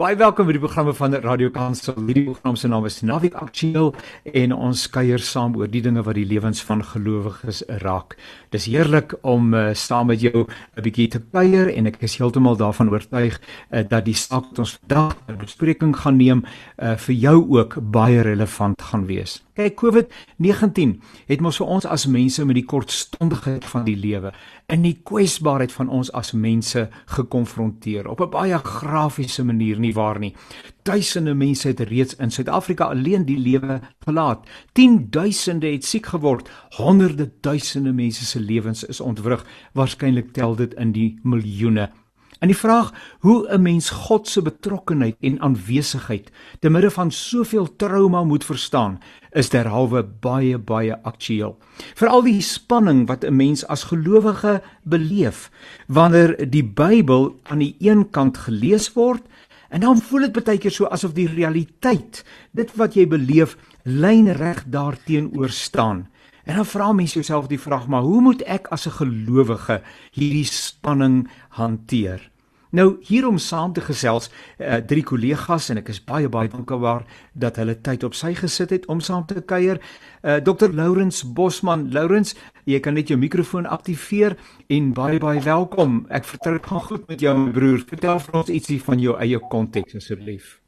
Baie welkom by die programme van Radio Kansel. Hierdie program se naam is Naviek Aktueel en ons kuier saam oor die dinge wat die lewens van gelowiges raak. Dis heerlik om uh, saam met jou 'n bietjie te kuier en ek is heeltemal daarvan oortuig uh, dat die saak wat ons vandag in bespreking gaan neem uh, vir jou ook baie relevant gaan wees. Kyk, COVID-19 het mos vir ons as mense met die kortstondigheid van die lewe in die kwesbaarheid van ons as mense gekonfronteer op 'n baie grafiese manier nie waar nie. Duisende mense het reeds in Suid-Afrika alleen die lewe verlaat. 10000de het siek geword. Honderde duisende mense se lewens is ontwrig. Waarskynlik tel dit in die miljoene. En die vraag hoe 'n mens God se betrokkenheid en aanwesigheid te midde van soveel trauma moet verstaan, is derhalwe baie baie aktueel. Veral die spanning wat 'n mens as gelowige beleef wanneer die Bybel aan die een kant gelees word en dan voel dit baie keer so asof die realiteit, dit wat jy beleef, lynreg daarteenoor staan. En dan vra mense jouself die vraag, maar hoe moet ek as 'n gelowige hierdie spanning hanteer? Nou hier om saam te gesels, uh, drie kollegas en ek is baie baie dankbaar dat hulle tyd op sy gesit het om saam te kuier. Uh, eh, Dr. Lourens Bosman, Lourens, jy kan net jou mikrofoon aktiveer en baie baie welkom. Ek vertrou dit gaan goed met jou broer. Vertel vir ons ietsie van jou eie konteks asseblief.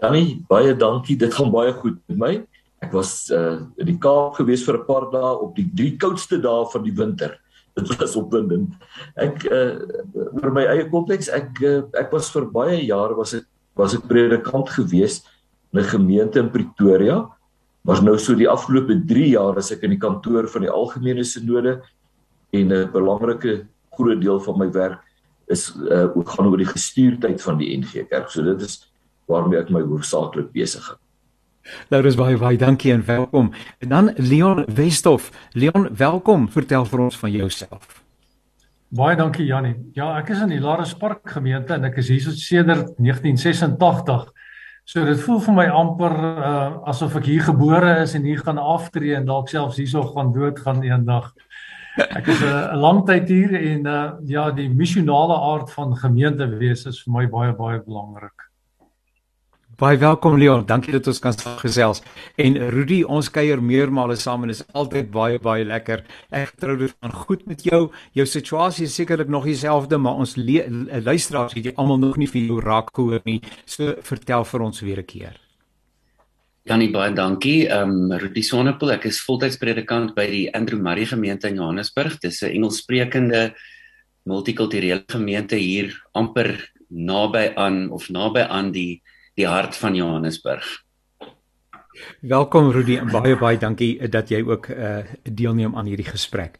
Danny, baie dankie. Dit gaan baie goed met my. Ek was uh, in die Kaap gewees vir 'n paar dae op die drie koudste dae van die winter dit was opwindend. Ek uh oor my eie konteks, ek uh, ek was vir baie jare was ek was ek predikant gewees in 'n gemeente in Pretoria. Maar nou so die afgelope 3 jaar as ek in die kantoor van die algemene sinode en 'n belangrike groot deel van my werk is uh gaan oor die gestuurdheid van die NG Kerk. So dit is waarmee ek my hoofsaaklik besig is. Laurens baie baie dankie en welkom. En dan Leon Westhoff. Leon, welkom. Vertel vir ons van jouself. Baie dankie Jannie. Ja, ek is in die Lares Park gemeente en ek is hier sedert 1986. So dit voel vir my amper uh, asof ek hier gebore is en hier gaan aftree en dalk selfs hierso gaan dood gaan eendag. Ek is 'n uh, lang tyd hier en uh, ja, die missionale aard van gemeente wees is vir my baie baie belangrik. Baie welkom Leon, dankie dat ons kan gesels. En Rudy, ons kuier meermale saam en is altyd baie baie lekker. Ek trou dit van goed met jou. Jou situasie is sekerlik nog dieselfde, maar ons luisteraars het jy almal nog nie vir jou raak gehoor nie. So vertel vir ons weer 'n keer. Janie baie dankie. Ehm um, Rudy Sonnepool, ek is voltyds predikant by die Andrew Murray gemeente in Johannesburg. Dis 'n Engelssprekende multikulturele gemeente hier amper naby aan of naby aan die die hart van Johannesburg. Welkom Rudy en baie baie dankie dat jy ook uh deelneem aan hierdie gesprek.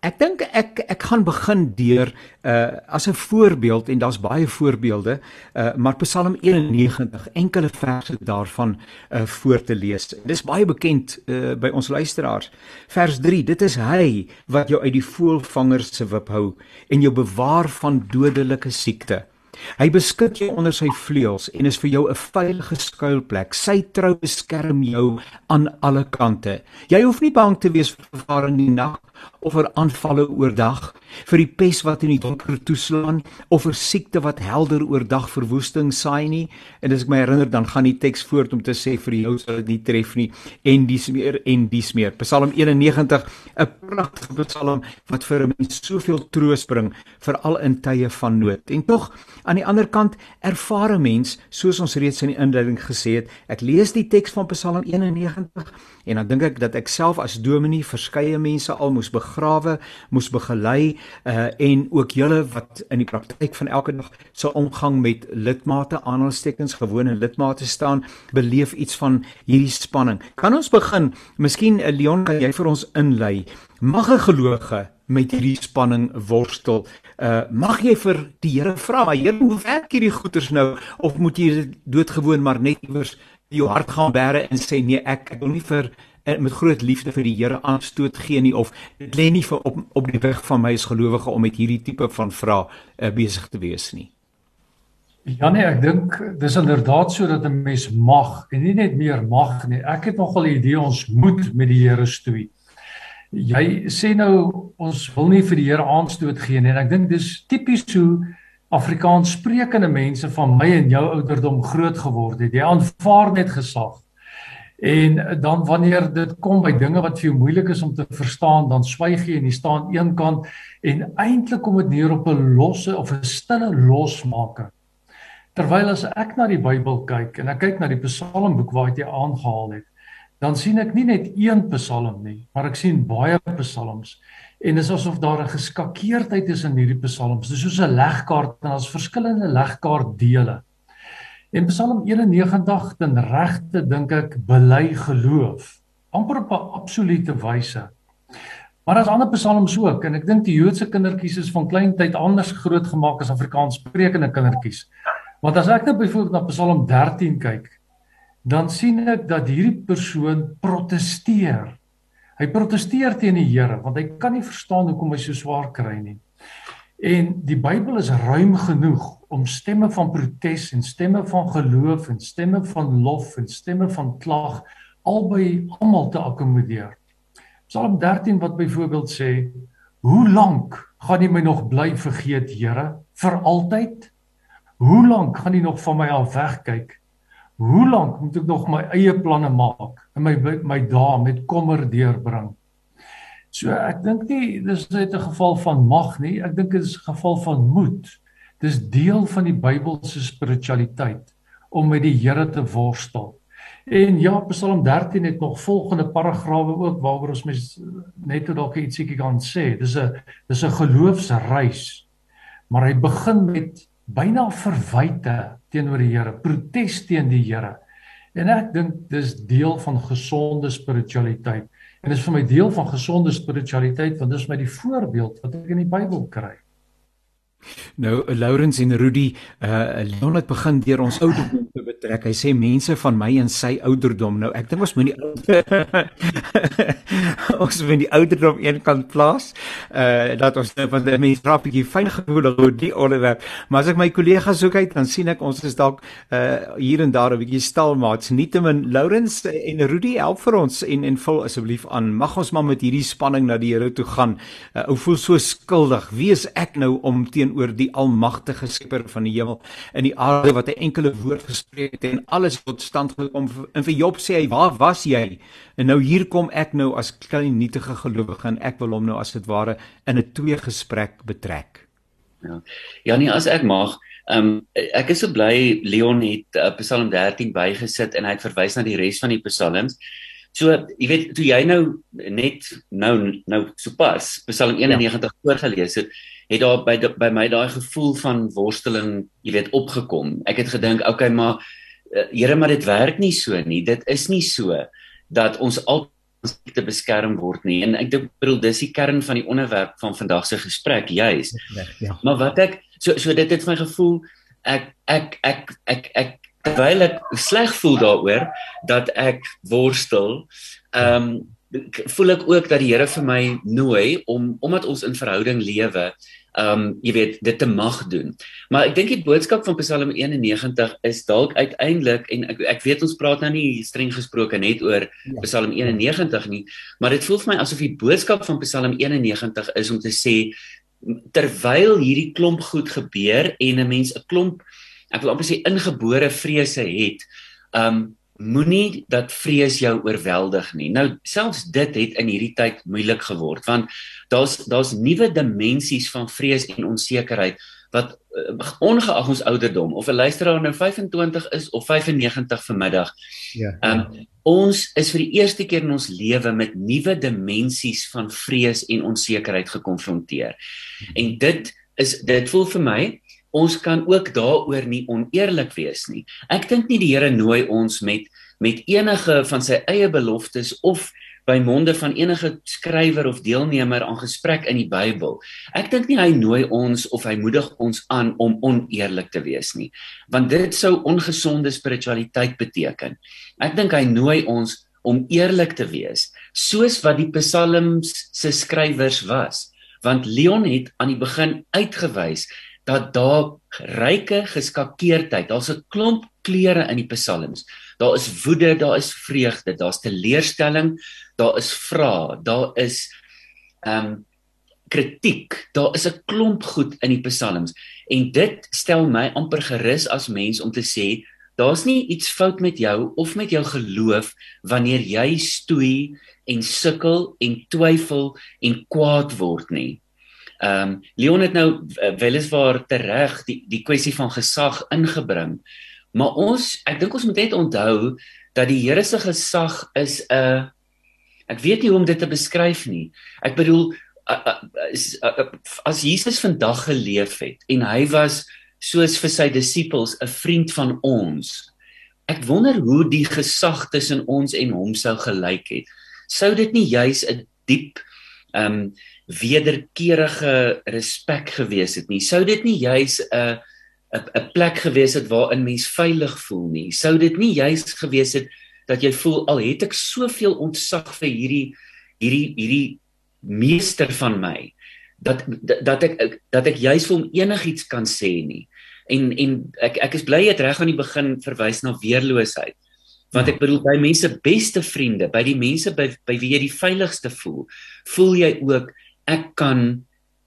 Ek dink ek ek gaan begin deur uh as 'n voorbeeld en daar's baie voorbeelde uh maar Psalm 91 enkele verse daarvan uh voor te lees. Dis baie bekend uh by ons luisteraars. Vers 3: Dit is hy wat jou uit die voëlvangers se wip hou en jou bewaar van dodelike siekte. Hy beskud jou onder sy vleuels en is vir jou 'n veilige skuilplek. Sy trou beskerm jou aan alle kante. Jy hoef nie bang te wees vir gevaar in die nag of vir aanvalle oordag, vir die pes wat in die donker toeslaan of vir siekte wat helder oordag verwoesting saai nie. En as ek my herinner, dan gaan die teks voort om te sê vir jou sal dit nie tref nie en dis meer en dis meer. Psalm 91, 'n pragtige psalm wat vir 'n mens soveel troos bring veral in tye van nood. En tog aan die ander kant ervare mens, soos ons reeds in die inleiding gesê het, ek lees die teks van Psalm 91 en dan dink ek dat ek self as dominee verskeie mense al moes begrawe, moes begelei uh en ook julle wat in die praktyk van elke dag so omgang met lidmate aanhalingstekens gewone lidmate staan, beleef iets van hierdie spanning. Kan ons begin? Miskien uh, Leon, kan jy vir ons inlei? Mag 'n gelowige met hierdie spanning worstel. Uh mag jy vir die Here vra, maar Here, hoe werk hierdie goeters nou of moet jy doodgewoon maar net iewers jou hart gaan bære en sê nee, ek, ek wil nie vir Eh, met groot liefde vir die Here aanstoot gee nie of dit lê nie vir op op die weg van my as gelowige om met hierdie tipe van vrae uh, besig te wees nie. Ja nee, ek dink dis inderdaad so dat 'n mens mag en nie net meer mag nie. Ek het nogal die idee ons moet met die Here stoei. Jy sê nou ons wil nie vir die Here aanstoot gee nie en ek dink dis tipies hoe Afrikaans sprekende mense van my en jou ouderdom groot geword het. Jy aanvaar net gesag. En dan wanneer dit kom by dinge wat vir jou moeilik is om te verstaan, dan swyg jy en jy staan eenkant en eintlik kom dit neer op 'n losse of 'n stille losmaker. Terwyl as ek na die Bybel kyk en ek kyk na die Psalmboek waar jy aangehaal het, dan sien ek nie net een Psalm nie, maar ek sien baie psalms en dit is asof daar 'n geskakeerdheid is in hierdie psalms. Dit is soos 'n legkaart en daar's verskillende legkaartdele. En Psalm 91 ten regte dink ek bely geloof, amper op 'n absolute wyse. Maar daar's ander psalms ook en ek dink die Joodse kindertjies is van klein tyd anders groot gemaak as Afrikaans sprekende kindertjies. Want as ek nou byvoorbeeld na Psalm 13 kyk, dan sien ek dat hierdie persoon proteseer Hy proteseer teen die Here want hy kan nie verstaan hoekom hy so swaar kry nie. En die Bybel is ruim genoeg om stemme van protes en stemme van geloof en stemme van lof en stemme van klag albei almal te akkommodeer. Psalm 13 wat byvoorbeeld sê: "Hoe lank gaan U my nog bly vergeet, Here? Vir altyd? Hoe lank gaan U nog van my af wegkyk?" Hoe lank moet ek nog my eie planne maak en my my dae met kommer deurbring? So ek dink nie dis net 'n geval van mag nie, ek dink dit is 'n geval van moed. Dis deel van die Bybelse spiritualiteit om met die Here te worstel. En ja, Psalm 13 het nog volgende paragrawe ook waaroor ons mens net dalk ietsiekie kan sê. Dis 'n dis 'n geloofsreis. Maar hy begin met byna verwyte teenoor die Here, protes teen die Here. En ek dink dis deel van gesonde spiritualiteit. En dis vir my deel van gesonde spiritualiteit want dis my die voorbeeld wat ek in die Bybel kry. Nou Laurens en Rudy, uh Leon het begin deur ons ouderdom te betrek. Hy sê mense van my en sy ouderdom. Nou ek dink ons moet die ons moet die ouderdom een kant plaas. Uh dat ons nou van die mense raak bietjie fyn gevoel oor die onderwerp. Maar as ek my kollegas soek uit, dan sien ek ons is dalk uh hier en daar 'n bietjie stalmaats. Nietemin Laurens en Rudy help vir ons en en vul asseblief aan. Mag ons maar met hierdie spanning na die Here toe gaan. Uh ou voel so skuldig. Wie is ek nou om teen teenoor die almagtige skepper van die hemel en die aarde wat 'n enkele woord gespreek het en alles tot stand gekom en vir Job sê hy waar was jy en nou hier kom ek nou as klein nietige gelowige en ek wil hom nou as dit ware in 'n twee gesprek betrek ja ja nee as ek mag Um, ek is so bly Leon het uh, Psalm 13 bygesit en hy het verwys na die res van die psalms. So, jy weet, toe jy nou net nou nou sopas Psalm 91 ja. voorgeles het, het daar by by my daai gevoel van worsteling, jy weet, opgekom. Ek het gedink, okay, maar uh, Here, maar dit werk nie so nie. Dit is nie so dat ons altyd te beskerm word nie. En ek dink bedoel dis die kern van die onderwerp van vandag se gesprek, juis. Ja. Maar wat ek so so dit het my gevoel ek ek ek ek ek terwyl ek sleg voel daaroor dat ek worstel, ehm um, voel ek ook dat die Here vir my nooi om omdat ons in verhouding lewe um jy weet dit te mag doen. Maar ek dink die boodskap van Psalm 91 is dalk uiteindelik en ek ek weet ons praat nou nie streng gesproke net oor ja. Psalm 91 nie, maar dit voel vir my asof die boodskap van Psalm 91 is om te sê terwyl hierdie klomp goed gebeur en 'n mens 'n klomp ek wil amper sê ingebore vrese het, um moenie dat vrees jou oorweldig nie. Nou selfs dit het in hierdie tyd moeilik geword want daar's daar's nuwe dimensies van vrees en onsekerheid wat uh, ongeag ons ouderdom of 'n luisteraar nou 25 is of 95 vanmiddag. Ja. Ehm um, ons is vir die eerste keer in ons lewe met nuwe dimensies van vrees en onsekerheid gekonfronteer. En dit is dit voel vir my ons kan ook daaroor nie oneerlik wees nie. Ek dink nie die Here nooi ons met met enige van sy eie beloftes of by monde van enige skrywer of deelnemer aan gesprek in die Bybel. Ek dink nie hy nooi ons of hy moedig ons aan om oneerlik te wees nie, want dit sou ongesonde spiritualiteit beteken. Ek dink hy nooi ons om eerlik te wees, soos wat die psalms se skrywers was, want Leon het aan die begin uitgewys dat daar ryke geskakeerdheid, daar's 'n klomp kleure in die psalms. Daar is woede, daar is vreugde, daar's teleurstelling, daar is vrae, daar is ehm um, kritiek. Daar is 'n klomp goed in die psalms en dit stel my amper gerus as mens om te sê daar's nie iets fout met jou of met jou geloof wanneer jy stoei en sukkel en twyfel en kwaad word nie. Ehm um, Leon het nou uh, weliswaar tereg die die kwessie van gesag ingebring. Maar ons ek dink ons moet net onthou dat die Here se gesag is 'n uh, ek weet nie hoe om dit te beskryf nie. Ek bedoel as Jesus vandag geleef het en hy was soos vir sy disippels 'n vriend van ons. Ek wonder hoe die gesag tussen ons en hom sou gelyk het. Sou dit nie juis 'n diep ehm um, wederkerige respek gewees het nie? Sou dit nie juis 'n 'n 'n plek gewees het waarin mens veilig voel nie? Sou dit nie juis gewees het dat jy voel al het ek soveel ontzag vir hierdie hierdie hierdie meester van my dat dat ek dat ek juis vir hom enigiets kan sê nie. En en ek ek is bly jy het reg aan die begin verwys na weerloosheid. Want ek bedoel by mense beste vriende, by die mense by by wie jy die veiligste voel, voel jy ook ek kan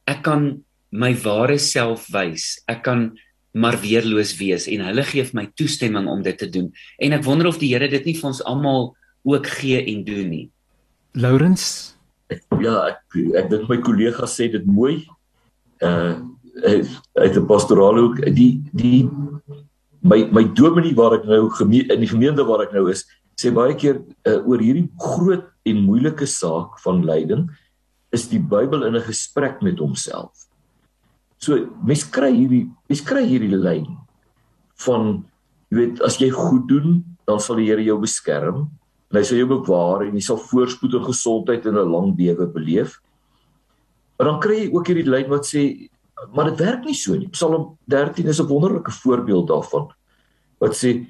ek kan my ware self wys. Ek kan maar weerloos wees en hulle gee my toestemming om dit te doen. En ek wonder of die Here dit nie vir ons almal ook gee en doen nie. Laurens ja, ek ek dink my kollega sê dit mooi. Uh uit 'n pastorale hoek die die my my dominee waar ek nou gemeen, in die gemeente waar ek nou is, sê baie keer uh, oor hierdie groot en moeilike saak van lyding is die Bybel in 'n gesprek met homself. So mens kry hierdie mens kry hierdie lyn van jy weet as jy goed doen, dan sal die Here jou beskerm en hy sal jou bewaar en jy sal voorspoed en gesondheid in 'n lang lewe beleef. Maar dan kry jy ook hierdie lyn wat sê maar dit werk nie so nie. Psalm 13 is 'n wonderlike voorbeeld daarvan. Wat sê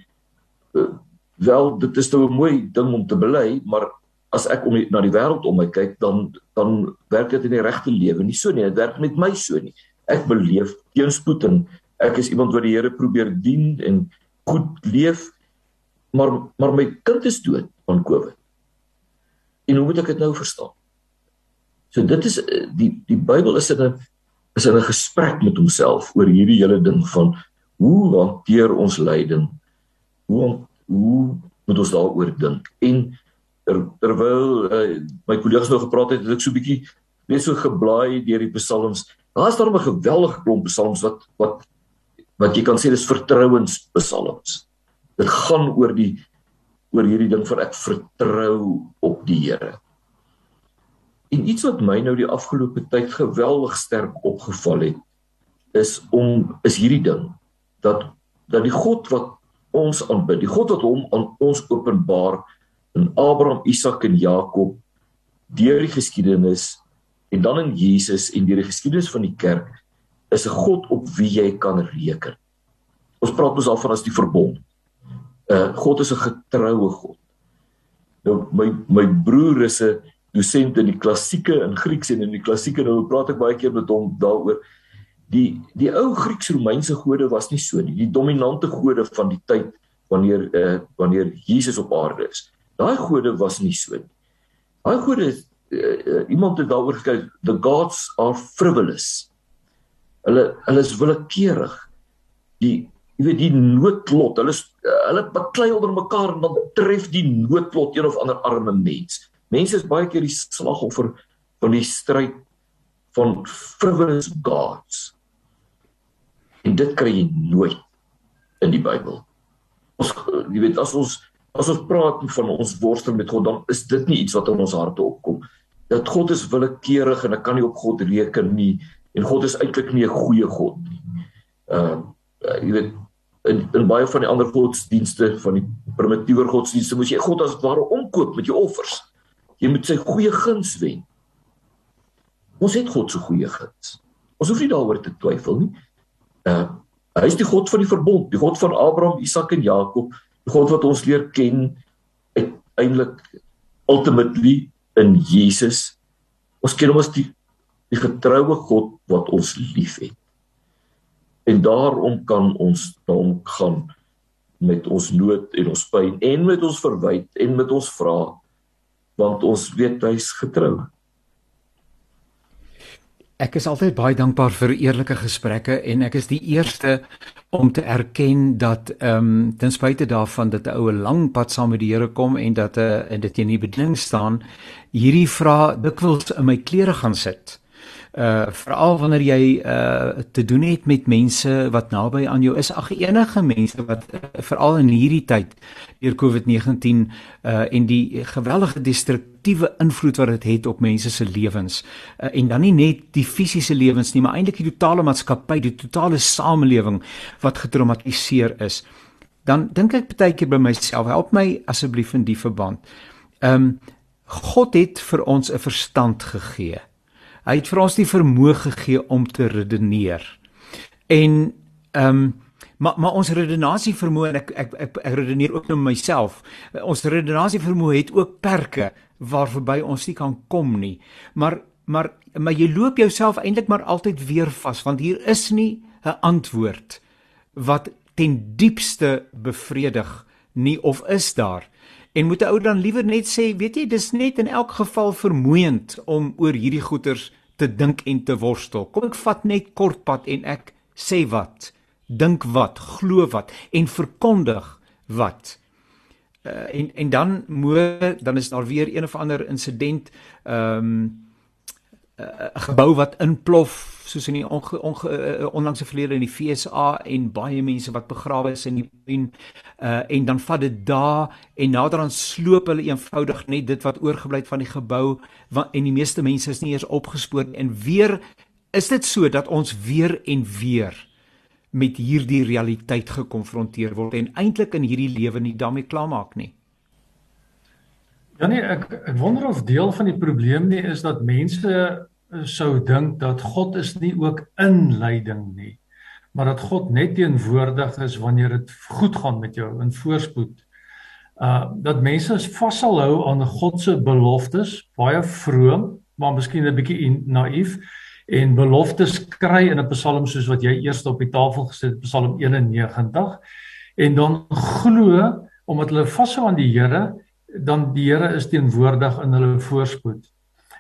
wel dit is nou 'n mooi ding om te bely, maar as ek om na die wêreld om my kyk, dan dan werk dit in die regte lewe nie so nie. Dit werk met my so nie. Ek beleef teenspoed en ek is iemand wat die Here probeer dien en goed leef maar maar my kind is dood aan COVID. En hoe moet ek dit nou verstaan? So dit is eh, die die Bybel is in 'n is in 'n gesprek met homself oor hierdie hele ding van hoe hanteer ons lyding? Hoe hoe moet ons daaroor dink? En ter, terwyl uh, my kollegas nou gepraat het, het ek so bietjie net so geblaai deur die psalms. Daar's daar 'n geweldige klomp psalms wat wat wat jy kan sê dis vertrouenspsalms. Dit gaan oor die oor hierdie ding van ek vertrou op die Here. En iets wat my nou die afgelope tyd geweldig sterk opgeval het is om is hierdie ding dat dat die God wat ons aanbid, die God wat hom aan ons openbaar in Abraham, Isak en Jakob deur die geskiedenis en dan in Jesus en deur die geskiedenis van die kerk is 'n God op wie jy kan reken. Ons praat mos al van as die verbond uh God is 'n getroue God. Nou my my broer is 'n dosent in die klassieke in Grieks en in die klassieke nou praat ek baie keer met hom daaroor. Die die ou Grieks-Romeinse gode was nie so nie. Die dominante gode van die tyd wanneer uh wanneer Jesus op aarde is. Daai gode was nie so nie. Daai gode uh, iemand het daaroor gekyk the gods are frivolous. Hulle hulle is willekeurig. Die jy weet die noodlot, hulle hulle baklei onder mekaar en dan tref die noodlot een of ander arme mens. Mense is baie keer die slagoffer van die stryd van frivolous gods. En dit kry jy nooit in die Bybel. Ons jy weet as ons as ons praat van ons worstel met God, dan is dit nie iets wat in ons harte opkom. Dat God is willekeurig en ek kan nie op God reken nie en God is eintlik nie 'n goeie God nie. Ehm uh, jy weet in in baie van die ander godsdienste van die primitiewe godsdienste moet jy God as ware omkoop met jou offers. Jy moet sy goeie guns wen. Ons het God se goeie guns. Ons hoef nie daaroor te twyfel nie. Uh hy is die God van die verbond, die God van Abraham, Isak en Jakob, God wat ons leer ken uiteindelik ultimately in Jesus. Ons ken hom as die die getroue God wat ons liefhet. En daarom kan ons dan gaan met ons nood en ons pyn en met ons verwyd en met ons vra want ons weet hy's getrou. Ek is altyd baie dankbaar vir eerlike gesprekke en ek is die eerste om te erken dat ehm um, ten spyte daarvan dat 'n oue lang pad saam met die Here kom en dat 'n uh, eh, en dit in die bediening staan, hierdie vrae dikwels in my klere gaan sit uh veral wanneer jy uh te doen het met mense wat naby aan jou is. Ag enige mense wat uh, veral in hierdie tyd deur COVID-19 uh en die geweldige destruktiewe invloed wat dit het, het op mense se lewens uh, en dan nie net die fisiese lewens nie maar eintlik die totale maatskappy die totale samelewing wat getraumatiseer is. Dan dink ek baie keer by myself help my asseblief in die verband. Um God het vir ons 'n verstand gegee Hy het vir ons die vermoë gegee om te redeneer. En ehm um, maar maar ons redenasie vermoë en ek ek ek, ek redeneer ook nou myself. Ons redenasie vermoë het ook perke waar verby ons nie kan kom nie. Maar maar maar jy loop jouself eintlik maar altyd weer vas want hier is nie 'n antwoord wat ten diepste bevredig nie of is daar En moet 'n ou dan liewer net sê, weet jy, dis net in elk geval vermoeiend om oor hierdie goeters te dink en te worstel. Kom ek vat net kortpad en ek sê wat, dink wat, glo wat en verkondig wat. Uh, en en dan moet dan is daar weer een of ander insident ehm um, 'n gebou wat inplof soos in die onge, onge, uh, onlangse verlede in die FSA en baie mense wat begrawe is in die en uh, en dan vat dit daar en naderhand sloop hulle eenvoudig net dit wat oorgebly het van die gebou wat, en die meeste mense is nie eens opgespoor en weer is dit so dat ons weer en weer met hierdie realiteit gekonfronteer word en eintlik in hierdie lewe nie daarmee klaarmaak nie. Ja nee, ek ek wonder of deel van die probleem nie is dat mense eh, sou dink dat God is nie ook in lyding nie, maar dat God net teenwoordig is wanneer dit goed gaan met jou in voorspoed. Uh dat mense vashou aan God se beloftes, baie vroom, maar miskien 'n bietjie naïef en beloftes kry in 'n Psalm soos wat jy eers op die tafel gesit het, Psalm 91 en dan glo omdat hulle vashou aan die Here dan die Here is teenwoordig in hulle voorspoed.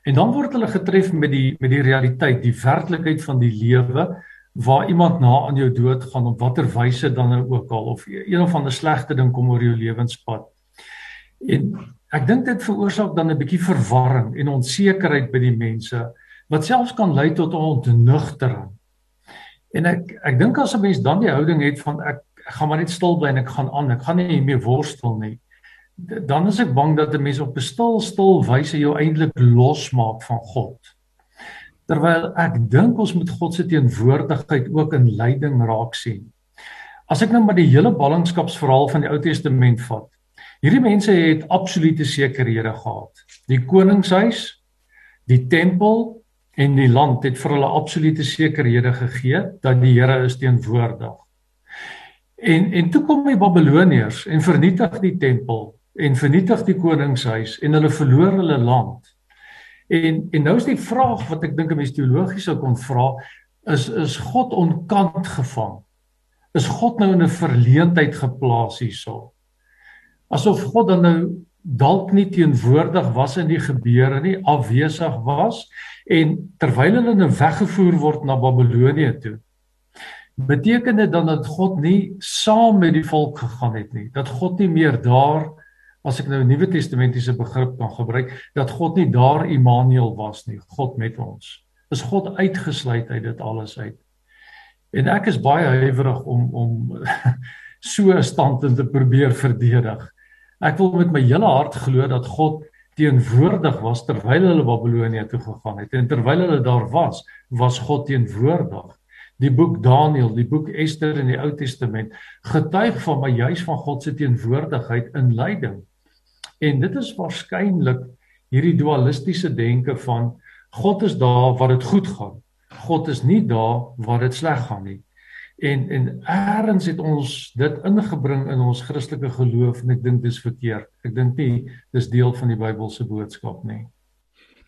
En dan word hulle getref met die met die realiteit, die werklikheid van die lewe waar iemand na aan jou dood gaan op watter wyse dan nou ook al of een of ander slegte ding kom oor jou lewenspad. En ek dink dit veroorsaak dan 'n bietjie verwarring en onsekerheid by die mense wat selfs kan lei tot ontnugtering. En ek ek dink as 'n mens dan die houding het van ek, ek gaan maar net stil bly en ek gaan aan, ek gaan nie meer worstel nie dan is ek bang dat 'n mens op 'n stil stil wyse jou eintlik losmaak van God. Terwyl ek dink ons moet God se teenwoordigheid ook in lyding raak sien. As ek nou maar die hele ballingskapsverhaal van die Ou Testament vat. Hierdie mense het absolute sekerhede gehad. Die koningshuis, die tempel en die land het vir hulle absolute sekerhede gegee dat die Here is teenwoordig. En en toe kom die Babiloniërs en vernietig die tempel en vernietig die koningshuis en hulle verloor hulle land. En en nou is die vraag wat ek dink 'n mens teologies sou kon vra is is God onkant gevang? Is God nou in 'n verleentheid geplaas hierso? Asof God dan nou dalk nie teenwoordig was in die gebeure nie, afwesig was en terwyl hulle nou weggevoer word na Babilonie toe. Beteken dit dan dat God nie saam met die volk gegaan het nie, dat God nie meer daar as ek nou 'n Nuwe Testamentiese begrip kan gebruik, dat God nie daar Immanuel was nie, God met ons. Is God uitgesluit uit dit alles uit? En ek is baie huiwerig om om so 'n standpunt te probeer verdedig. Ek wil met my hele hart glo dat God teenwoordig was terwyl hulle Babilonie toe gegaan het en terwyl hulle daar was, was God teenwoordig. Die boek Daniël, die boek Ester in die Ou Testament getuig van my juis van God se teenwoordigheid in lyding. En dit is waarskynlik hierdie dualistiese denke van God is daar waar dit goed gaan. God is nie daar waar dit sleg gaan nie. En en eers het ons dit ingebring in ons Christelike geloof en ek dink dis verkeerd. Ek dink nie dis deel van die Bybelse boodskap nie.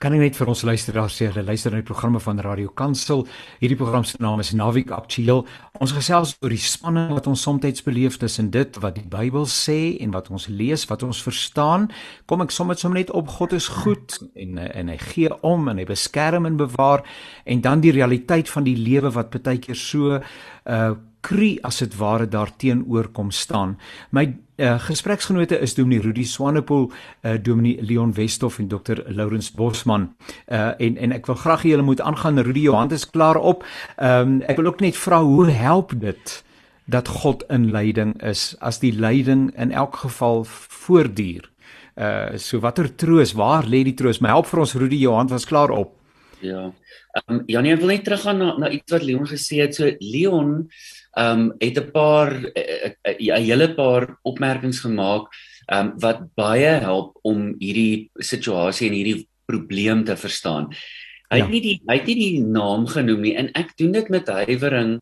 Kan ek net vir ons luisteraars sê, hulle luister na die programme van Radio Kansel. Hierdie program se naam is Navik Aktueel. Ons gesels oor die spanning wat ons soms beleef tussen dit wat die Bybel sê en wat ons lees, wat ons verstaan. Kom ek sommer sommer net op God is goed en en hy gee om en hy beskerm en bewaar en dan die realiteit van die lewe wat baie keer so uh kri as dit ware daarteenoor kom staan. My uh, gespreksgenote is Dominee Rudy Swanepoel, uh, Dominee Leon Westhoff en Dr. Lawrence Bosman. Uh, en en ek wil graag hê julle moet aangaan. Rudy, jou hand is klaar op. Ehm um, ek wil ook net vra hoe help dit dat God in leiding is as die leiding in elk geval voortduur. Uh so watter troos, waar lê die troos? My help vir ons Rudy, jou hand was klaar op. Ja. Ehm um, Janie, wil net teruggaan na na iets wat Leon gesê het. So Leon um, het 'n paar 'n eh, eh, eh, hele paar opmerkings gemaak ehm um, wat baie help om hierdie situasie en hierdie probleem te verstaan. Hy het ja. nie die hy het nie die naam genoem nie en ek doen dit met huiwering.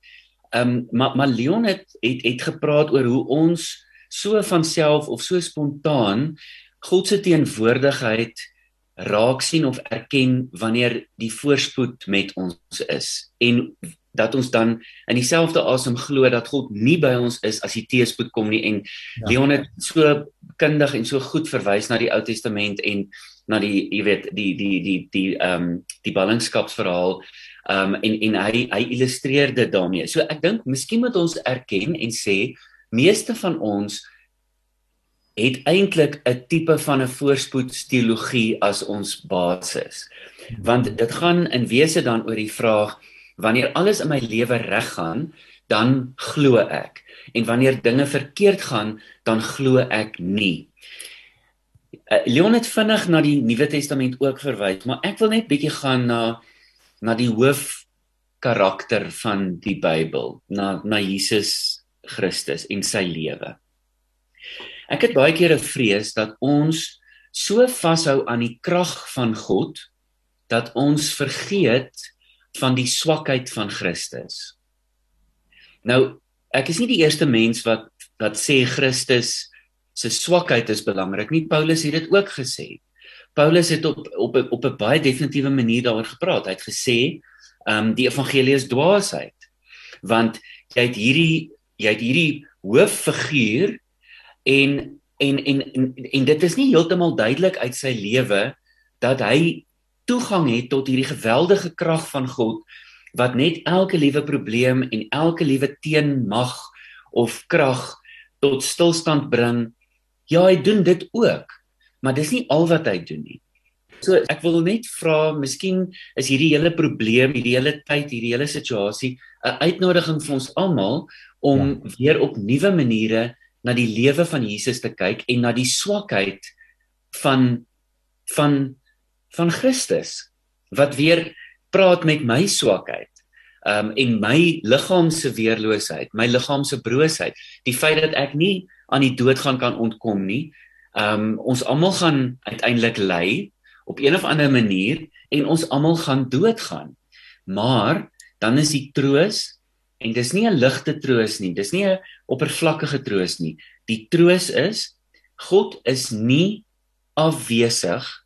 Ehm um, maar maar Leon het het het gepraat oor hoe ons so van self of so spontaan God se teenwoordigheid raak sien of erken wanneer die voorspoed met ons is en dat ons dan in dieselfde asem glo dat God nie by ons is as die teëspoed kom nie en ja. Leon het so kundig en so goed verwys na die Ou Testament en na die jy weet die die die die ehm um, die ballingskapsverhaal ehm um, en en hy hy illustreer dit daarmee. So ek dink miskien moet ons erken en sê meeste van ons het eintlik 'n tipe van 'n voorspoedsteologie as ons basis. Want dit gaan in wese dan oor die vraag wanneer alles in my lewe reg gaan, dan glo ek. En wanneer dinge verkeerd gaan, dan glo ek nie. Uh, Leon het vinnig na die Nuwe Testament ook verwys, maar ek wil net bietjie gaan na na die hoof karakter van die Bybel, na na Jesus Christus en sy lewe. Ek het baie keer 'n vrees dat ons so vashou aan die krag van God dat ons vergeet van die swakheid van Christus. Nou, ek is nie die eerste mens wat wat sê Christus se swakheid is belangrik nie. Paulus het dit ook gesê. Paulus het op op op 'n baie definitiewe manier daaroor gepraat. Hy het gesê, ehm um, die evangelie is dwaasheid. Want jy het hierdie jy het hierdie hooffiguur en en en en, en dit is nie heeltemal duidelik uit sy lewe dat hy toegang het tot hierdie geweldige krag van God wat net elke liewe probleem en elke liewe teenmag of krag tot stilstand bring. Ja, hy doen dit ook, maar dis nie al wat hy doen nie. So ek wil net vra, miskien is hierdie hele probleem, hierdie hele tyd, hierdie hele situasie 'n uitnodiging vir ons almal om ja. weer op nuwe maniere na die lewe van Jesus te kyk en na die swakheid van van van Christus wat weer praat met my swakheid um en my liggaam se weerloosheid, my liggaam se broosheid, die feit dat ek nie aan die dood gaan kan ontkom nie. Um ons almal gaan uiteindelik ly op een of ander manier en ons almal gaan doodgaan. Maar dan is die troos en dis nie 'n ligte troos nie, dis nie 'n oppervlakkige troos nie. Die troos is God is nie afwesig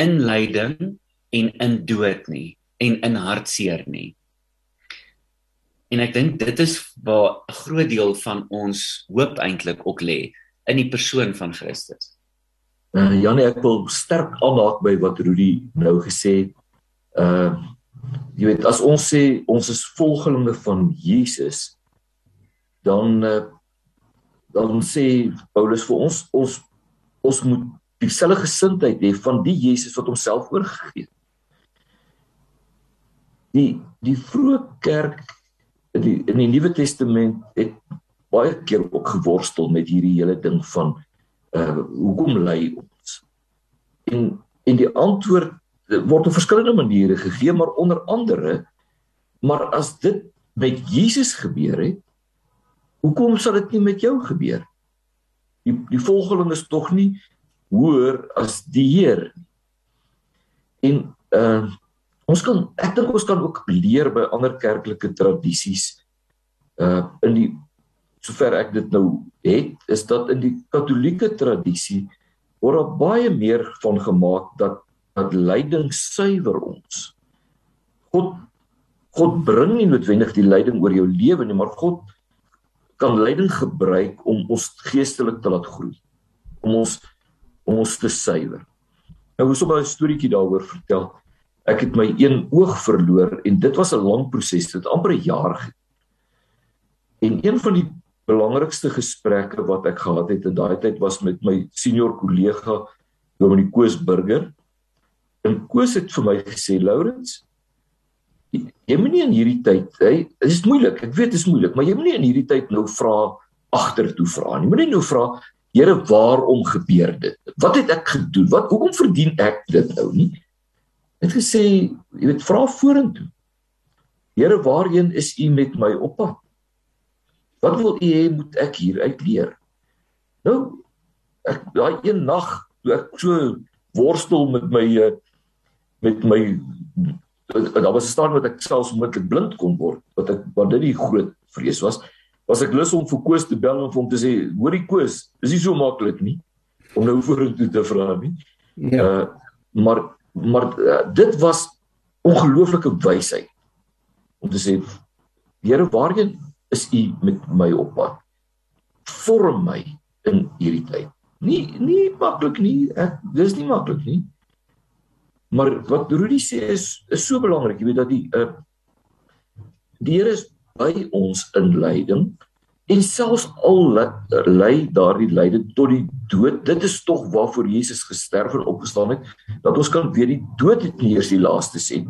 in lyding en in dood nie en in hartseer nie. En ek dink dit is waar 'n groot deel van ons hoop eintlik ook lê in die persoon van Christus. Uh, Janie, ek wil sterk aanhaak by wat Rudy nou gesê het. Uh jy weet as ons sê ons is volgelinge van Jesus, dan uh, dan sê Paulus vir ons ons ons moet dieselfde gesindheid hê van die Jesus wat homself oorgegee het. Die die vroeë kerk in die in die Nuwe Testament het baie keer ook geworstel met hierdie hele ding van uh hoekom lei ons? En en die antwoord word op verskillende maniere gegee, maar onder andere maar as dit met Jesus gebeur het, hoekom sal dit nie met jou gebeur? Die die volgeling is tog nie hoër as die Heer. En uh ons kan ek dink ons kan ook leer by ander kerklike tradisies uh in die sover ek dit nou het is dat in die katolieke tradisie word daar baie meer van gemaak dat dat lyding suiwer ons. God God bring nie noodwendig die lyding oor jou lewe nie, maar God kan lyding gebruik om ons geestelik te laat groei. Om ons om ons te suiwer. Nou hoe sou 'n storieetjie daaroor vertel. Ek het my een oog verloor en dit was 'n lang proses, dit amper 'n jaar. En een van die belangrikste gesprekke wat ek gehad het in daai tyd was met my senior kollega Dominee Koos Burger. En Koos het vir my gesê, "Laurens, jy moenie in hierdie tyd, hy, dit is moeilik. Ek weet dit is moeilik, maar jy moenie in hierdie tyd nou vra agtertoe vra nie. Moenie nou vra, Here, waarom gebeur dit? Wat het ek gedoen? Wat hoekom verdien ek dit nou nie?" Het gesê, jy weet, vra vorentoe. Here, waarheen is U met my op pad? Wat wil u hê moet ek hier uit leer? Nou ek daai een nag toe ek so worstel met my eh, met my daar was 'n stadium wat ek selfs moontlik blind kon word wat ek wat dit die groot vrees was was ek lus om vir Koos te bel en vir hom te sê hoorie Koos is nie so maklik nie om nou vorentoe te vra nie ja uh, maar maar uh, dit was ongelooflike wysheid om te sê Here waarheen is u met my op pad. Vorm my in hierdie tyd. Nie nie maklik nie. Ek dis nie maklik nie. Maar wat Rudy sê is is so belangrik. Jy weet dat die uh die Here is by ons in lyding en selfs al lei daardie lyding tot die dood. Dit is tog waarvoor Jesus gesterf en opgestaan het dat ons kan weet die dood het nie eers die laaste sê.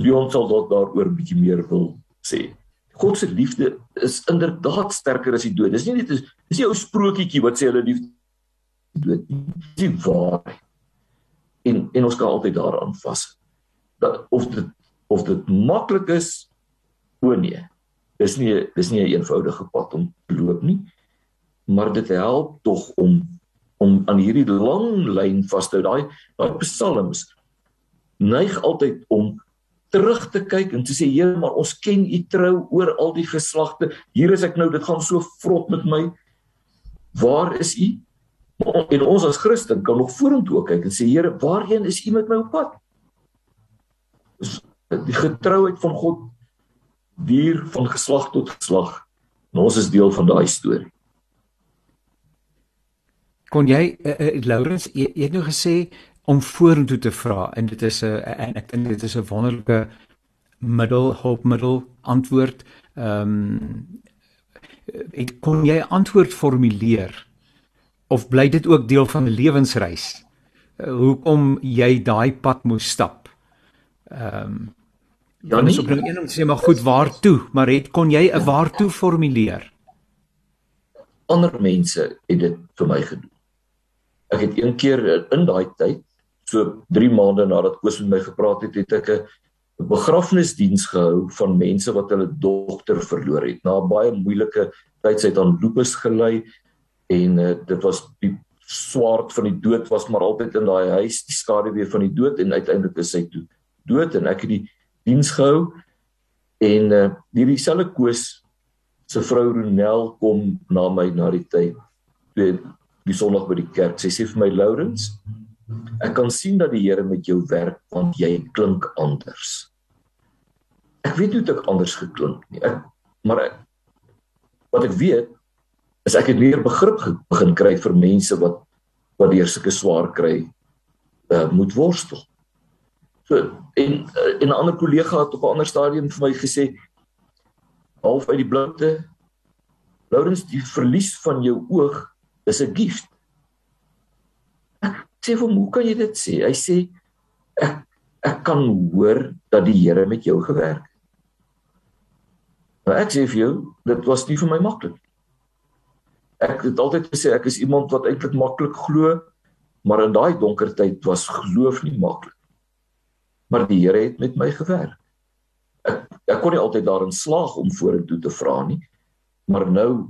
Leon sal dalk daaroor 'n bietjie meer wil sê. God se liefde is inderdaad sterker as die dood. Dis nie net dis dis nie ou sprokietjie wat sê hulle liefde dood nie. Dis die waarheid. En en ons kan altyd daaraan vas. Dat of dit of dit maklik is o nee. Dis nie dis nie 'n een eenvoudige pad om te loop nie. Maar dit help tog om om aan hierdie lang lyn vas te hou. Daai daai psalms neig altyd om terug te kyk en te sê Here, maar ons ken U trou oor al die geslagte. Hier is ek nou, dit gaan so vrot met my. Waar is U? En ons as Christen kan nog vorentoe kyk en sê Here, waarheen is U met my op pad? Die getrouheid van God duur van geslag tot geslag. En ons is deel van daai storie. Kon jy uh, uh, Laurens, jy, jy het nou gesê om vorentoe te vra en dit is 'n en ek dink dit is 'n wonderlike middel hulpmiddel antwoord. Ehm um, ek kon jy antwoord formuleer of bly dit ook deel van 'n lewensreis? Uh, hoekom jy daai pad moes stap? Ehm um, ja, dis op 'n een om te sê maar goed, waartoe? Maar het kon jy 'n waartoe formuleer? Ander mense het dit vir my gedoen. Ek het een keer in daai tyd so 3 maande nadat Koos met my gepraat het, het ek 'n begrafnisdiens gehou van mense wat hulle dogter verloor het. Na baie moeilike tyd sy het aan lupus gely en uh, dit was die swaard van die dood was maar altyd in daai huis, die skaduwee van die dood en uiteindelik is sy toe dood en ek het die diens gehou en uh, hierdie selfe Koos se vrou Ronel kom na my na die tyd toe die sonderdag by die kerk. Sy sê vir my Lourens, Ek kan sien dat die Here met jou werk want jy klink anders. Ek weet nie hoe ek anders geklink nie. Ek maar ek, wat ek weet is ek het meer begrip begin kry vir mense wat wat deur sulke swaar kry uh, moet worstel. So en uh, en 'n ander kollega het op 'n ander stadium vir my gesê half uit die bloute Lourens die verlies van jou oog is 'n gift sê vir hom, "Hoe kan jy dit sê?" Hy sê, "Ek ek kan hoor dat die Here met jou gewerk het." Nou ek sê vir jou, dit was nie vir my maklik. Ek het altyd gesê ek is iemand wat eintlik maklik glo, maar in daai donker tyd was geloof nie maklik. Maar die Here het met my gewerk. Ek ek kon nie altyd daarin slaag om vorentoe te vra nie, maar nou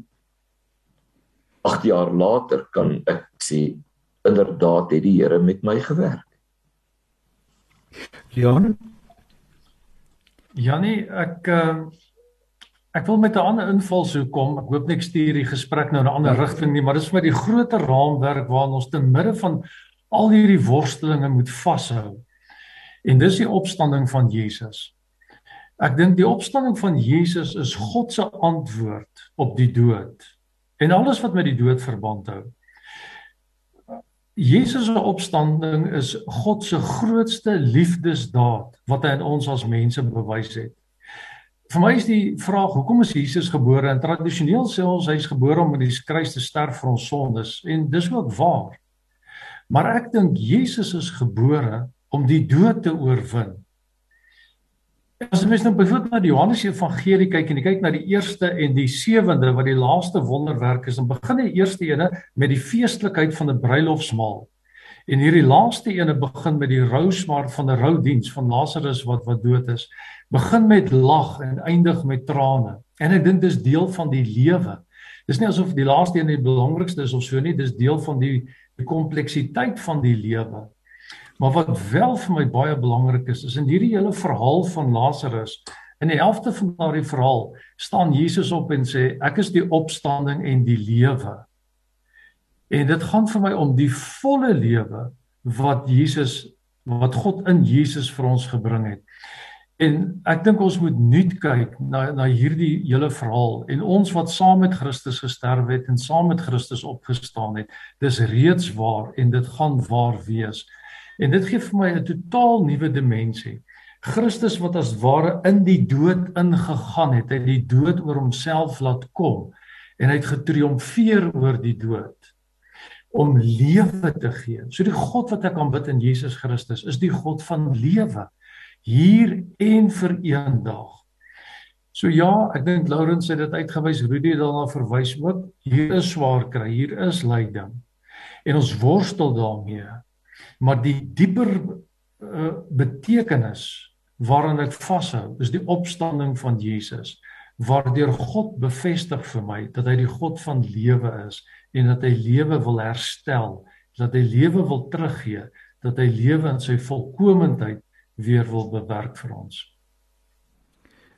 8 jaar later kan ek sê inderdaad het die Here met my gewerk. Jan Janie, ek uh, ek wil met 'n ander invalshoek kom. Ek hoop net ek stuur die gesprek nou in 'n ander rigting nie, maar dit is vir my die groter raamwerk waarin ons te midde van al hierdie worstelinge moet vashou. En dis die opstanding van Jesus. Ek dink die opstanding van Jesus is God se antwoord op die dood en alles wat met die dood verband hou. Jesus se opstanding is God se grootste liefdesdaad wat hy aan ons as mense bewys het. Vir my is die vraag hoekom is Jesus gebore? En tradisioneel sê ons hy's gebore om in die kruis te sterf vir ons sondes en dis ook waar. Maar ek dink Jesus is gebore om die dood te oorwin. As jy mens nou byvoorbeeld na die Johannes Evangelie kyk en jy kyk na die eerste en die sewende wat die laaste wonderwerk is, dan begin die eerste ene met die feestelikheid van 'n bruilofsmaal. En hierdie laaste ene begin met die rousmaar van 'n roudiens van Lazarus wat wat dood is. Begin met lag en eindig met trane. En ek dink dis deel van die lewe. Dis nie asof die laaste een die belangrikste is of so nie, dis deel van die die kompleksiteit van die lewe. Maar wat wel vir my baie belangrik is, is in hierdie hele verhaal van Lazarus, in die helfte van daardie verhaal, staan Jesus op en sê ek is die opstanding en die lewe. En dit gaan vir my om die volle lewe wat Jesus wat God in Jesus vir ons gebring het. En ek dink ons moet nuut kyk na na hierdie hele verhaal en ons wat saam met Christus gesterf het en saam met Christus opgestaan het, dis reeds waar en dit gaan waar wees. En dit gee vir my 'n totaal nuwe dimensie. Christus wat as ware in die dood ingegaan het, het die dood oor homself laat kom en hy het getriomfeer oor die dood om lewe te gee. So die God wat ek aanbid in Jesus Christus is die God van lewe hier en vir eendag. So ja, ek dink Laurens het dit uitgewys, Rudy het daarna verwys ook. Hier is swaar kry, hier is lyding. En ons worstel daarmee maar die dieper uh, betekenis waaraan ek vashou is die opstanding van Jesus waardeur God bevestig vir my dat hy die God van lewe is en dat hy lewe wil herstel dat hy lewe wil teruggee dat hy lewe in sy volkomendheid weer wil bewerk vir ons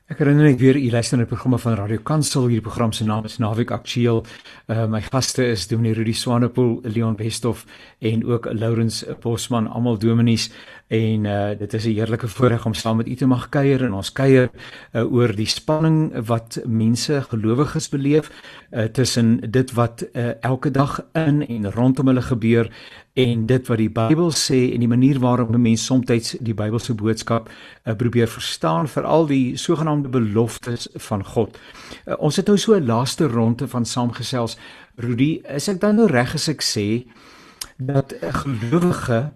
Ek herinner net weer u luister na die programme van Radio Kansel. Hierdie program se naam is Naweek Aktueel. Uh my gaste is Dominee Rudy Swanepoel, Leon Westhoff en ook Lourens Bosman, almal dominees en uh dit is 'n heerlike voorreg om saam met u te mag kuier en ons kuier uh, oor die spanning wat mense gelowiges beleef uh, tussen dit wat uh, elke dag in en rondom hulle gebeur en dit wat die Bybel sê en die manier waarop mense soms die Bybelse boodskap uh, probeer verstaan vir al die sogenaamde beloftes van God. Uh, ons het nou so 'n laaste ronde van saamgesels. Rudy, is ek dan nou reg as ek sê dat 'n gelowige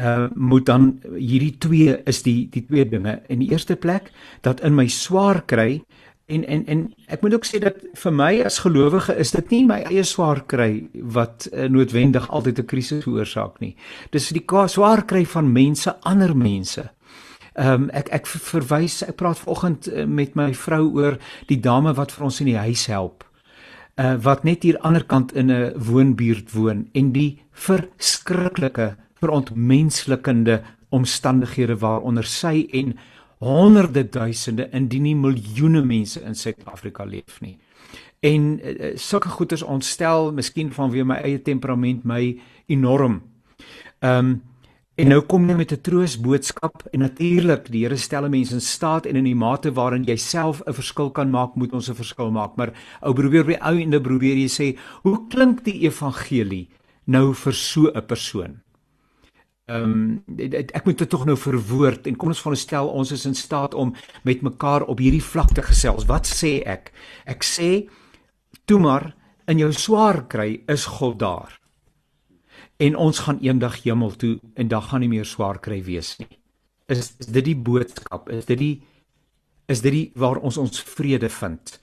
uh, moet dan hierdie twee is die die twee dinge. In die eerste plek dat in my swaar kry En en en ek moet ook sê dat vir my as gelowige is dit nie my eie swaar kry wat uh, noodwendig altyd 'n krisis veroorsaak nie. Dis die swaar kry van mense, ander mense. Ehm um, ek ek verwys ek praat vanoggend uh, met my vrou oor die dame wat vir ons in die huis help. Uh wat net hier ander kant in 'n woonbuurt woon en die verskriklike verontmenslikende omstandighede waaronder sy en honderde duisende indien nie miljoene mense in Suid-Afrika leef nie. En uh, sulke goeters ontstel miskien vanweë my eie temperament my enorm. Ehm um, en nou kom jy met 'n troosboodskap en natuurlik die Here stel mense in staat en in die mate waarin jy self 'n verskil kan maak, moet ons 'n verskil maak. Maar ou probeer by ou en dan probeer jy sê, hoe klink die evangelie nou vir so 'n persoon? Ehm um, ek moet dit tog nou verwoord en kom ons veronderstel ons is in staat om met mekaar op hierdie vlak te gesels. Wat sê ek? Ek sê toe maar in jou swaar kry is God daar. En ons gaan eendag hemel toe en dan gaan nie meer swaar kry wees nie. Is, is dit die boodskap? Is dit die is dit die waar ons ons vrede vind?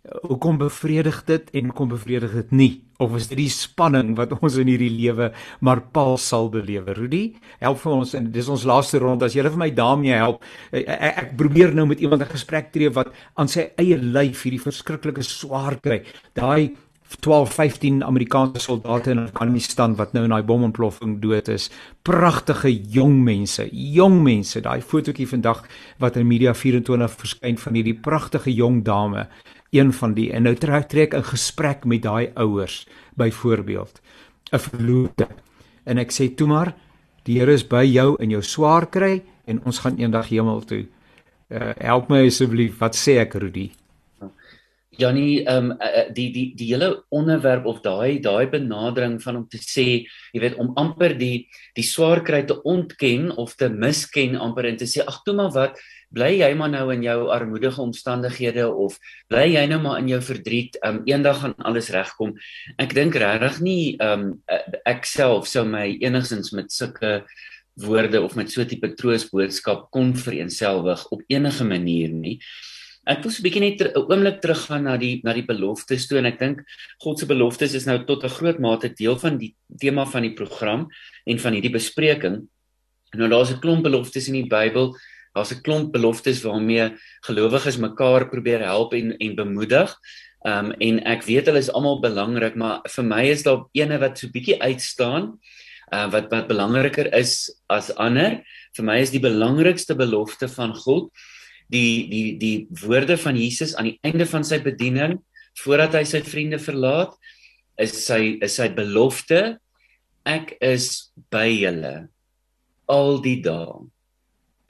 Hoekom bevredig dit en hoekom bevredig dit nie? Of is dit die spanning wat ons in hierdie lewe maar Paul sal belewe? Rudy help vir ons en dis ons laaste ronde. As jy vir my daarmee help ek, ek, ek probeer nou met iemand 'n gesprek tree wat aan sy eie lyf hierdie verskriklike swaar kry. Daai 12 15 Amerikaanse soldate in Afghanistan wat nou in daai bomontploffing dood is. Pragtige jong mense, jong mense. Daai fotootjie vandag wat in Media 24 verskyn van hierdie pragtige jong dame een van die en nou trek trek 'n gesprek met daai ouers byvoorbeeld 'n verloofde en ek sê toe maar die Here is by jou in jou swaar kry en ons gaan eendag hemel toe. Uh, help my asseblief, wat sê ek Rudy? Janie, ehm um, die die die hele onderwerp of daai daai benadering van om te sê, jy weet om amper die die swaar kry te ontken of te misken amper en te sê ag toe maar wat bly jy maar nou in jou armoedige omstandighede of bly jy nou maar in jou verdriet, um eendag gaan alles regkom. Ek dink regtig nie um ek self sou my enigsins met sulke woorde of met so 'n tipe troosboodskap kon vereenselwig op enige manier nie. Ek wil so 'n bietjie net 'n oomblik teruggaan na die na die beloftes toe en ek dink God se beloftes is nou tot 'n groot mate deel van die tema van die program en van hierdie bespreking. Nou daar's 'n klomp beloftes in die Bybel daar's 'n klomp beloftes waarmee gelowiges mekaar probeer help en en bemoedig. Ehm um, en ek weet hulle is almal belangrik, maar vir my is daar eene wat so bietjie uitstaan. Uh wat wat belangriker is as ander. Vir my is die belangrikste belofte van God die die die woorde van Jesus aan die einde van sy bediening voordat hy sy vriende verlaat is sy is sy belofte ek is by julle al die dae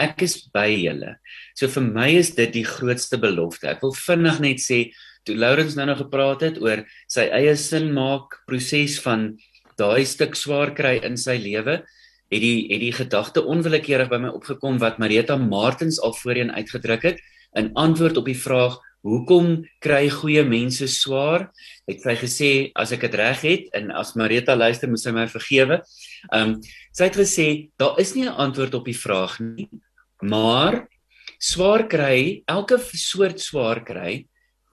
ek is by julle. So vir my is dit die grootste belofte. Ek wil vinnig net sê toe Lourens nou nog gepraat het oor sy eie sin maak proses van daai stuk swaar kry in sy lewe, het die het die gedagte onwillekeurig by my opgekom wat Marita Martens al voorheen uitgedruk het in antwoord op die vraag Hoekom kry goeie mense swaar? Het sy gesê as ek dit reg het en as Marita luister, moet sy my vergewe. Um sy het gesê daar is nie 'n antwoord op die vraag nie, Maar swaar kry, elke soort swaar kry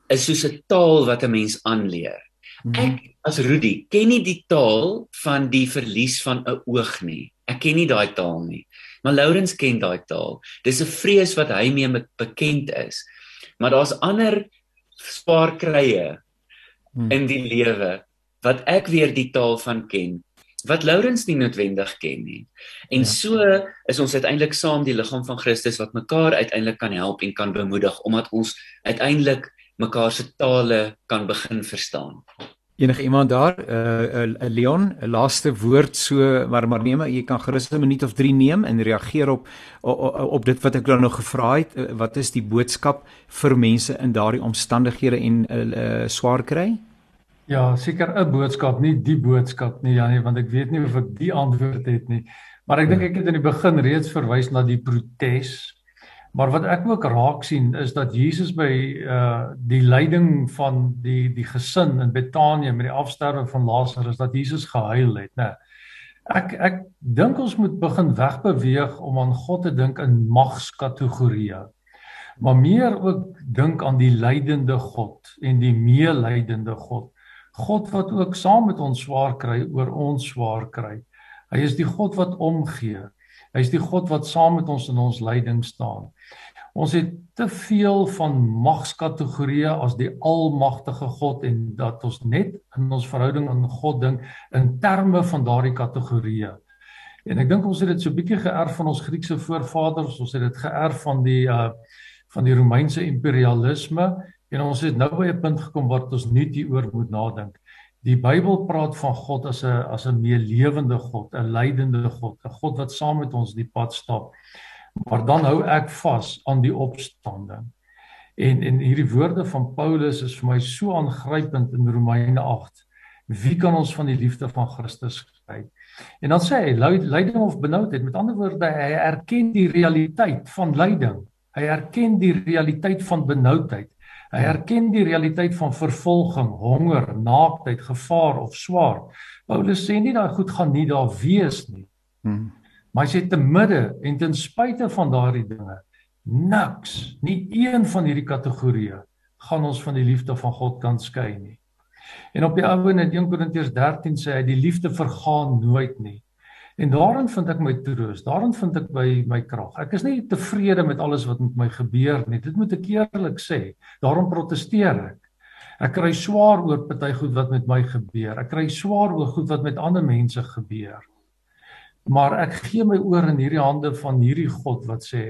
is soos 'n taal wat 'n mens aanleer. Mhm. Ek as Rudy ken nie die taal van die verlies van 'n oog nie. Ek ken nie daai taal nie. Maar Lourens ken daai taal. Dis 'n vrees wat hy mee bekend is. Maar daar's ander swaar krye hmm. in die lewe wat ek weer die taal van ken wat Lourens nie noodwendig ken nie. En ja. so is ons uiteindelik saam die liggaam van Christus wat mekaar uiteindelik kan help en kan bemoedig omdat ons uiteindelik mekaar se tale kan begin verstaan. Enige iemand daar, 'n uh, uh, Leon, laaste woord so maar maar neem jy kan gerus 'n minuut of 3 neem en reageer op op, op dit wat ek nou gevra het. Uh, wat is die boodskap vir mense in daardie omstandighede en uh, uh, swaar kry? Ja, seker 'n boodskap, nie die boodskap nie Janie, want ek weet nie of ek die antwoord het nie. Maar ek dink ek het in die begin reeds verwys na die protes. Maar wat ek ook raak sien is dat Jesus by uh die lyding van die die gesin in Betanië met die afsterwe van Lazarus dat Jesus gehuil het, né? Ek ek dink ons moet begin wegbeweeg om aan God te dink in magskategorieë. Maar meer ook dink aan die lydende God en die meelydende God God wat ook saam met ons swaar kry oor ons swaar kry. Hy is die God wat omgee. Hy is die God wat saam met ons in ons lyding staan. Ons het te veel van magskategorieë as die almagtige God en dat ons net in ons verhouding aan God dink in terme van daardie kategorieë. En ek dink ons het dit so bietjie geërf van ons Griekse voorvaders, ons het dit geërf van die uh van die Romeinse imperialisme En ons het nou by 'n punt gekom waar ons net hieroor moet nadink. Die Bybel praat van God as 'n as 'n meelewende God, 'n lydende God, 'n God wat saam met ons die pad stap. Maar dan hou ek vas aan die opstanding. En en hierdie woorde van Paulus is vir my so aangrypend in Romeine 8. Wie kan ons van die liefde van Christus skei? En dan sê hy lyding of benoudheid, met ander woorde hy erken die realiteit van lyding. Hy erken die realiteit van benoudheid. Hy erken die realiteit van vervolging, honger, naaktheid, gevaar of swaar. Paulus sê nie daai goed gaan nie daar wees nie. Hmm. Maar hy sê te midde en ten spyte van daardie dinge, niks, nie een van hierdie kategorieë gaan ons van die liefde van God kan skei nie. En op die ou en in 1 Korintiërs 13 sê hy die liefde vergaan nooit nie. En daarin vind ek my troos, daarin vind ek by my krag. Ek is nie tevrede met alles wat met my gebeur nie. Dit moet ek eerlik sê. Daarom proteseer ek. Ek kry swaar oor party goed wat met my gebeur. Ek kry swaar oor goed wat met ander mense gebeur. Maar ek gee my oor in hierdie hande van hierdie God wat sê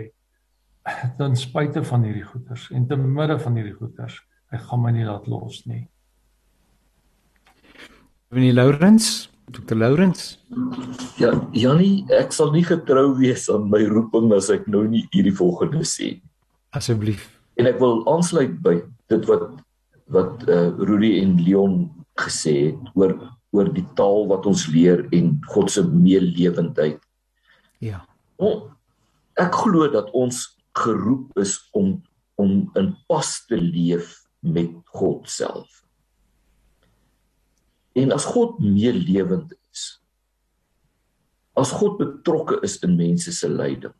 ten spyte van hierdie goeters en te midde van hierdie goeters, hy gaan my nie laat los nie. Wanneer Lourens Dr. Lourens. Ja, Jannie, ek sal nie getrou wees aan my roeping as ek nou nie hierdie volgende sê. Asseblief. En ek wil aansluit by dit wat wat eh uh, Rudy en Leon gesê het oor oor die taal wat ons leer en God se meelewendheid. Ja. O, ek glo dat ons geroep is om om in pas te leef met God self. En as God meelewend is, as God betrokke is in mense se lyding,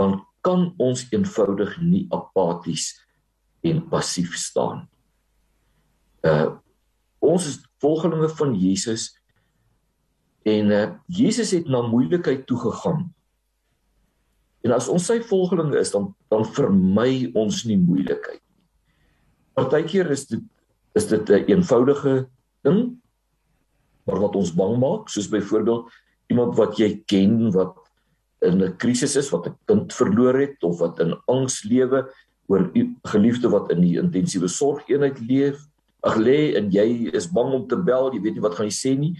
dan kan ons eenvoudig nie apaties en passief staan. Uh ons is volgelinge van Jesus en uh Jesus het na moeilikheid toe gegaan. En as ons sy volgelinge is, dan dan vermy ons nie moeilikheid nie. Partykeer is dit is dit 'n eenvoudige ding maar wat ons bang maak, soos byvoorbeeld iemand wat jy ken wat in 'n krisis is, wat 'n kind verloor het of wat in angs lewe oor 'n geliefde wat in die intensiewe sorgeenheid leef. Ag lê en jy is bang om te bel, jy weet nie wat gaan jy sê nie.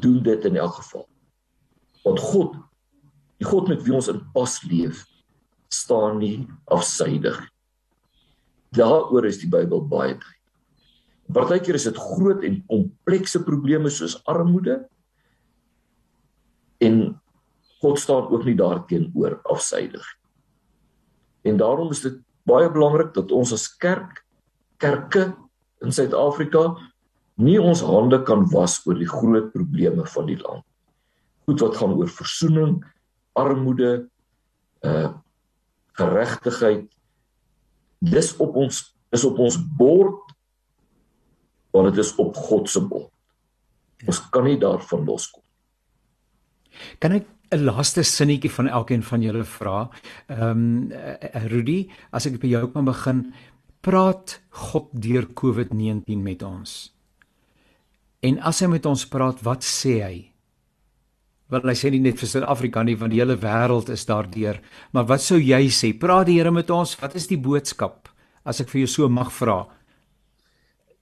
Doen dit in elk geval. Want God, die God met wie ons in pas leef, staan nie afsydig. Daaroor is die Bybel baie duidelik. Partykeer is dit groot en komplekse probleme soos armoede en God staan ook nie daarteenoor afsydig. En daarom is dit baie belangrik dat ons as kerk kerke in Suid-Afrika nie ons hande kan was oor die groot probleme van die land. Goed wat gaan oor versoening, armoede, uh geregtigheid. Dis op ons is op ons bord want dit is op God se bord. Ons kan nie daarvan loskom. Kan ek 'n laaste sinnetjie van elkeen van julle vra? Ehm um, Rudy, as ek by jou kan begin, praat God deur COVID-19 met ons. En as hy met ons praat, wat sê hy? Want hy sê nie net vir Suid-Afrika nie, want die hele wêreld is daardeur. Maar wat sou jy sê? Praat die Here met ons? Wat is die boodskap? As ek vir jou so mag vra.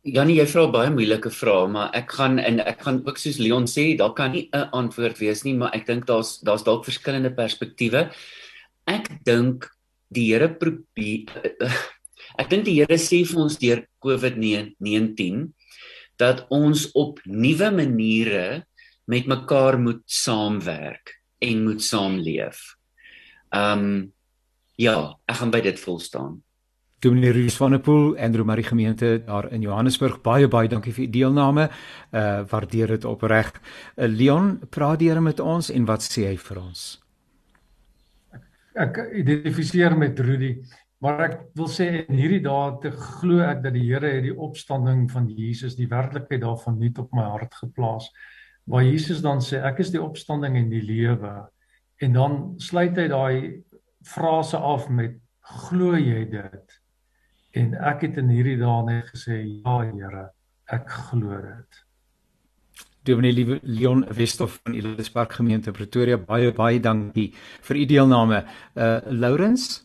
Janie, jy vra baie moeilike vrae, maar ek gaan en ek gaan ook soos Leon sê, daar kan nie 'n antwoord wees nie, maar ek dink daar's daar's dalk verskillende perspektiewe. Ek dink die Here probeer ek dink die Here sê vir ons deur COVID-19 dat ons op nuwe maniere met mekaar moet saamwerk en moet saamleef. Um ja, ek gaan by dit vol staan. Dominee Ruus van der Pool en Romarie gemeente daar in Johannesburg baie baie dankie vir u deelname. Uh waardeer dit opreg. Uh, Leon, praat Here met ons en wat sê hy vir ons? Ek, ek identifiseer met Rudy, maar ek wil sê in hierdie dae te glo ek dat die Here het die opstanding van Jesus, die werklikheid daarvan nuut op my hart geplaas. Waar Jesus dan sê ek is die opstanding en die lewe. En dan sluit hy daai frase af met glo jy dit? En ek het in hierdie dae net gesê ja Here, ek glo dit. Dominee Liewe Leon Westhoff van Elispark gemeente Pretoria baie baie dankie vir u deelname. Uh Lourens?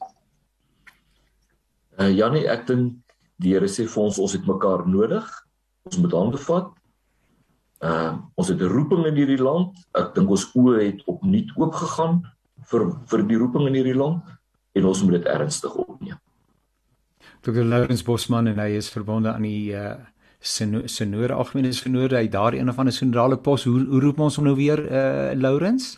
Uh Jannie, ek dink die Here sê vir ons ons het mekaar nodig. Ons moet hande vat. Uh ons het 'n roeping in hierdie land. Ek dink ons oë het opnuut oopgegaan vir vir die roeping in hierdie land en ons moet dit ernstig opneem. Dr. Lawrence Bosman en hy is verbonde aan die uh Senore Algemene Senore hy daar een van die sentrale pos hoe hoe roep ons hom nou weer uh Lawrence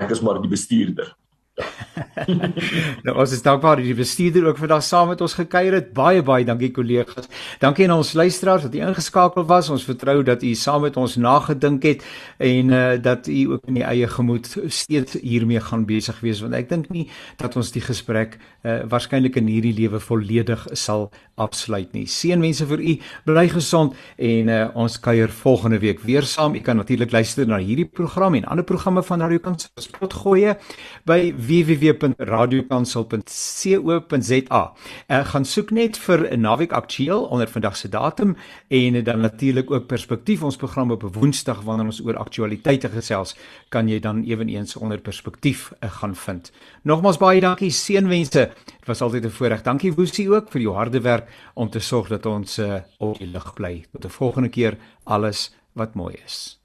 Ek is maar die bestuurder nou ons is dankbaar dat die bestuurder ook vandag saam met ons gekuier het. Baie baie dankie kollegas. Dankie aan ons luisteraars dat u ingeskakel was. Ons vertrou dat u saam met ons nagedink het en uh, dat u ook in die eie gemoed steeds hiermee gaan besig wees want ek dink nie dat ons die gesprek uh, waarskynlik in hierdie lewe volledig sal afsluit nie. Seënwense vir u. Bly gesond en uh, ons kuier volgende week weer saam. U kan natuurlik luister na hierdie program en ander programme van Radio Kansel Spot gooi by www.radiokansel.co.za. Ek gaan soek net vir 'n naweek aktueel onder vandag se datum en dan natuurlik ook perspektief ons program op Woensdag wanneer ons oor aktualiteite gesels, kan jy dan ewenigs onder perspektief uh, gaan vind. Nogmaals baie dankie, seënwense. Dit was altyd 'n voorreg. Dankie Woesie ook vir jou harde werk om te sorg dat ons uh, op die lig bly. Tot 'n volgende keer alles wat mooi is.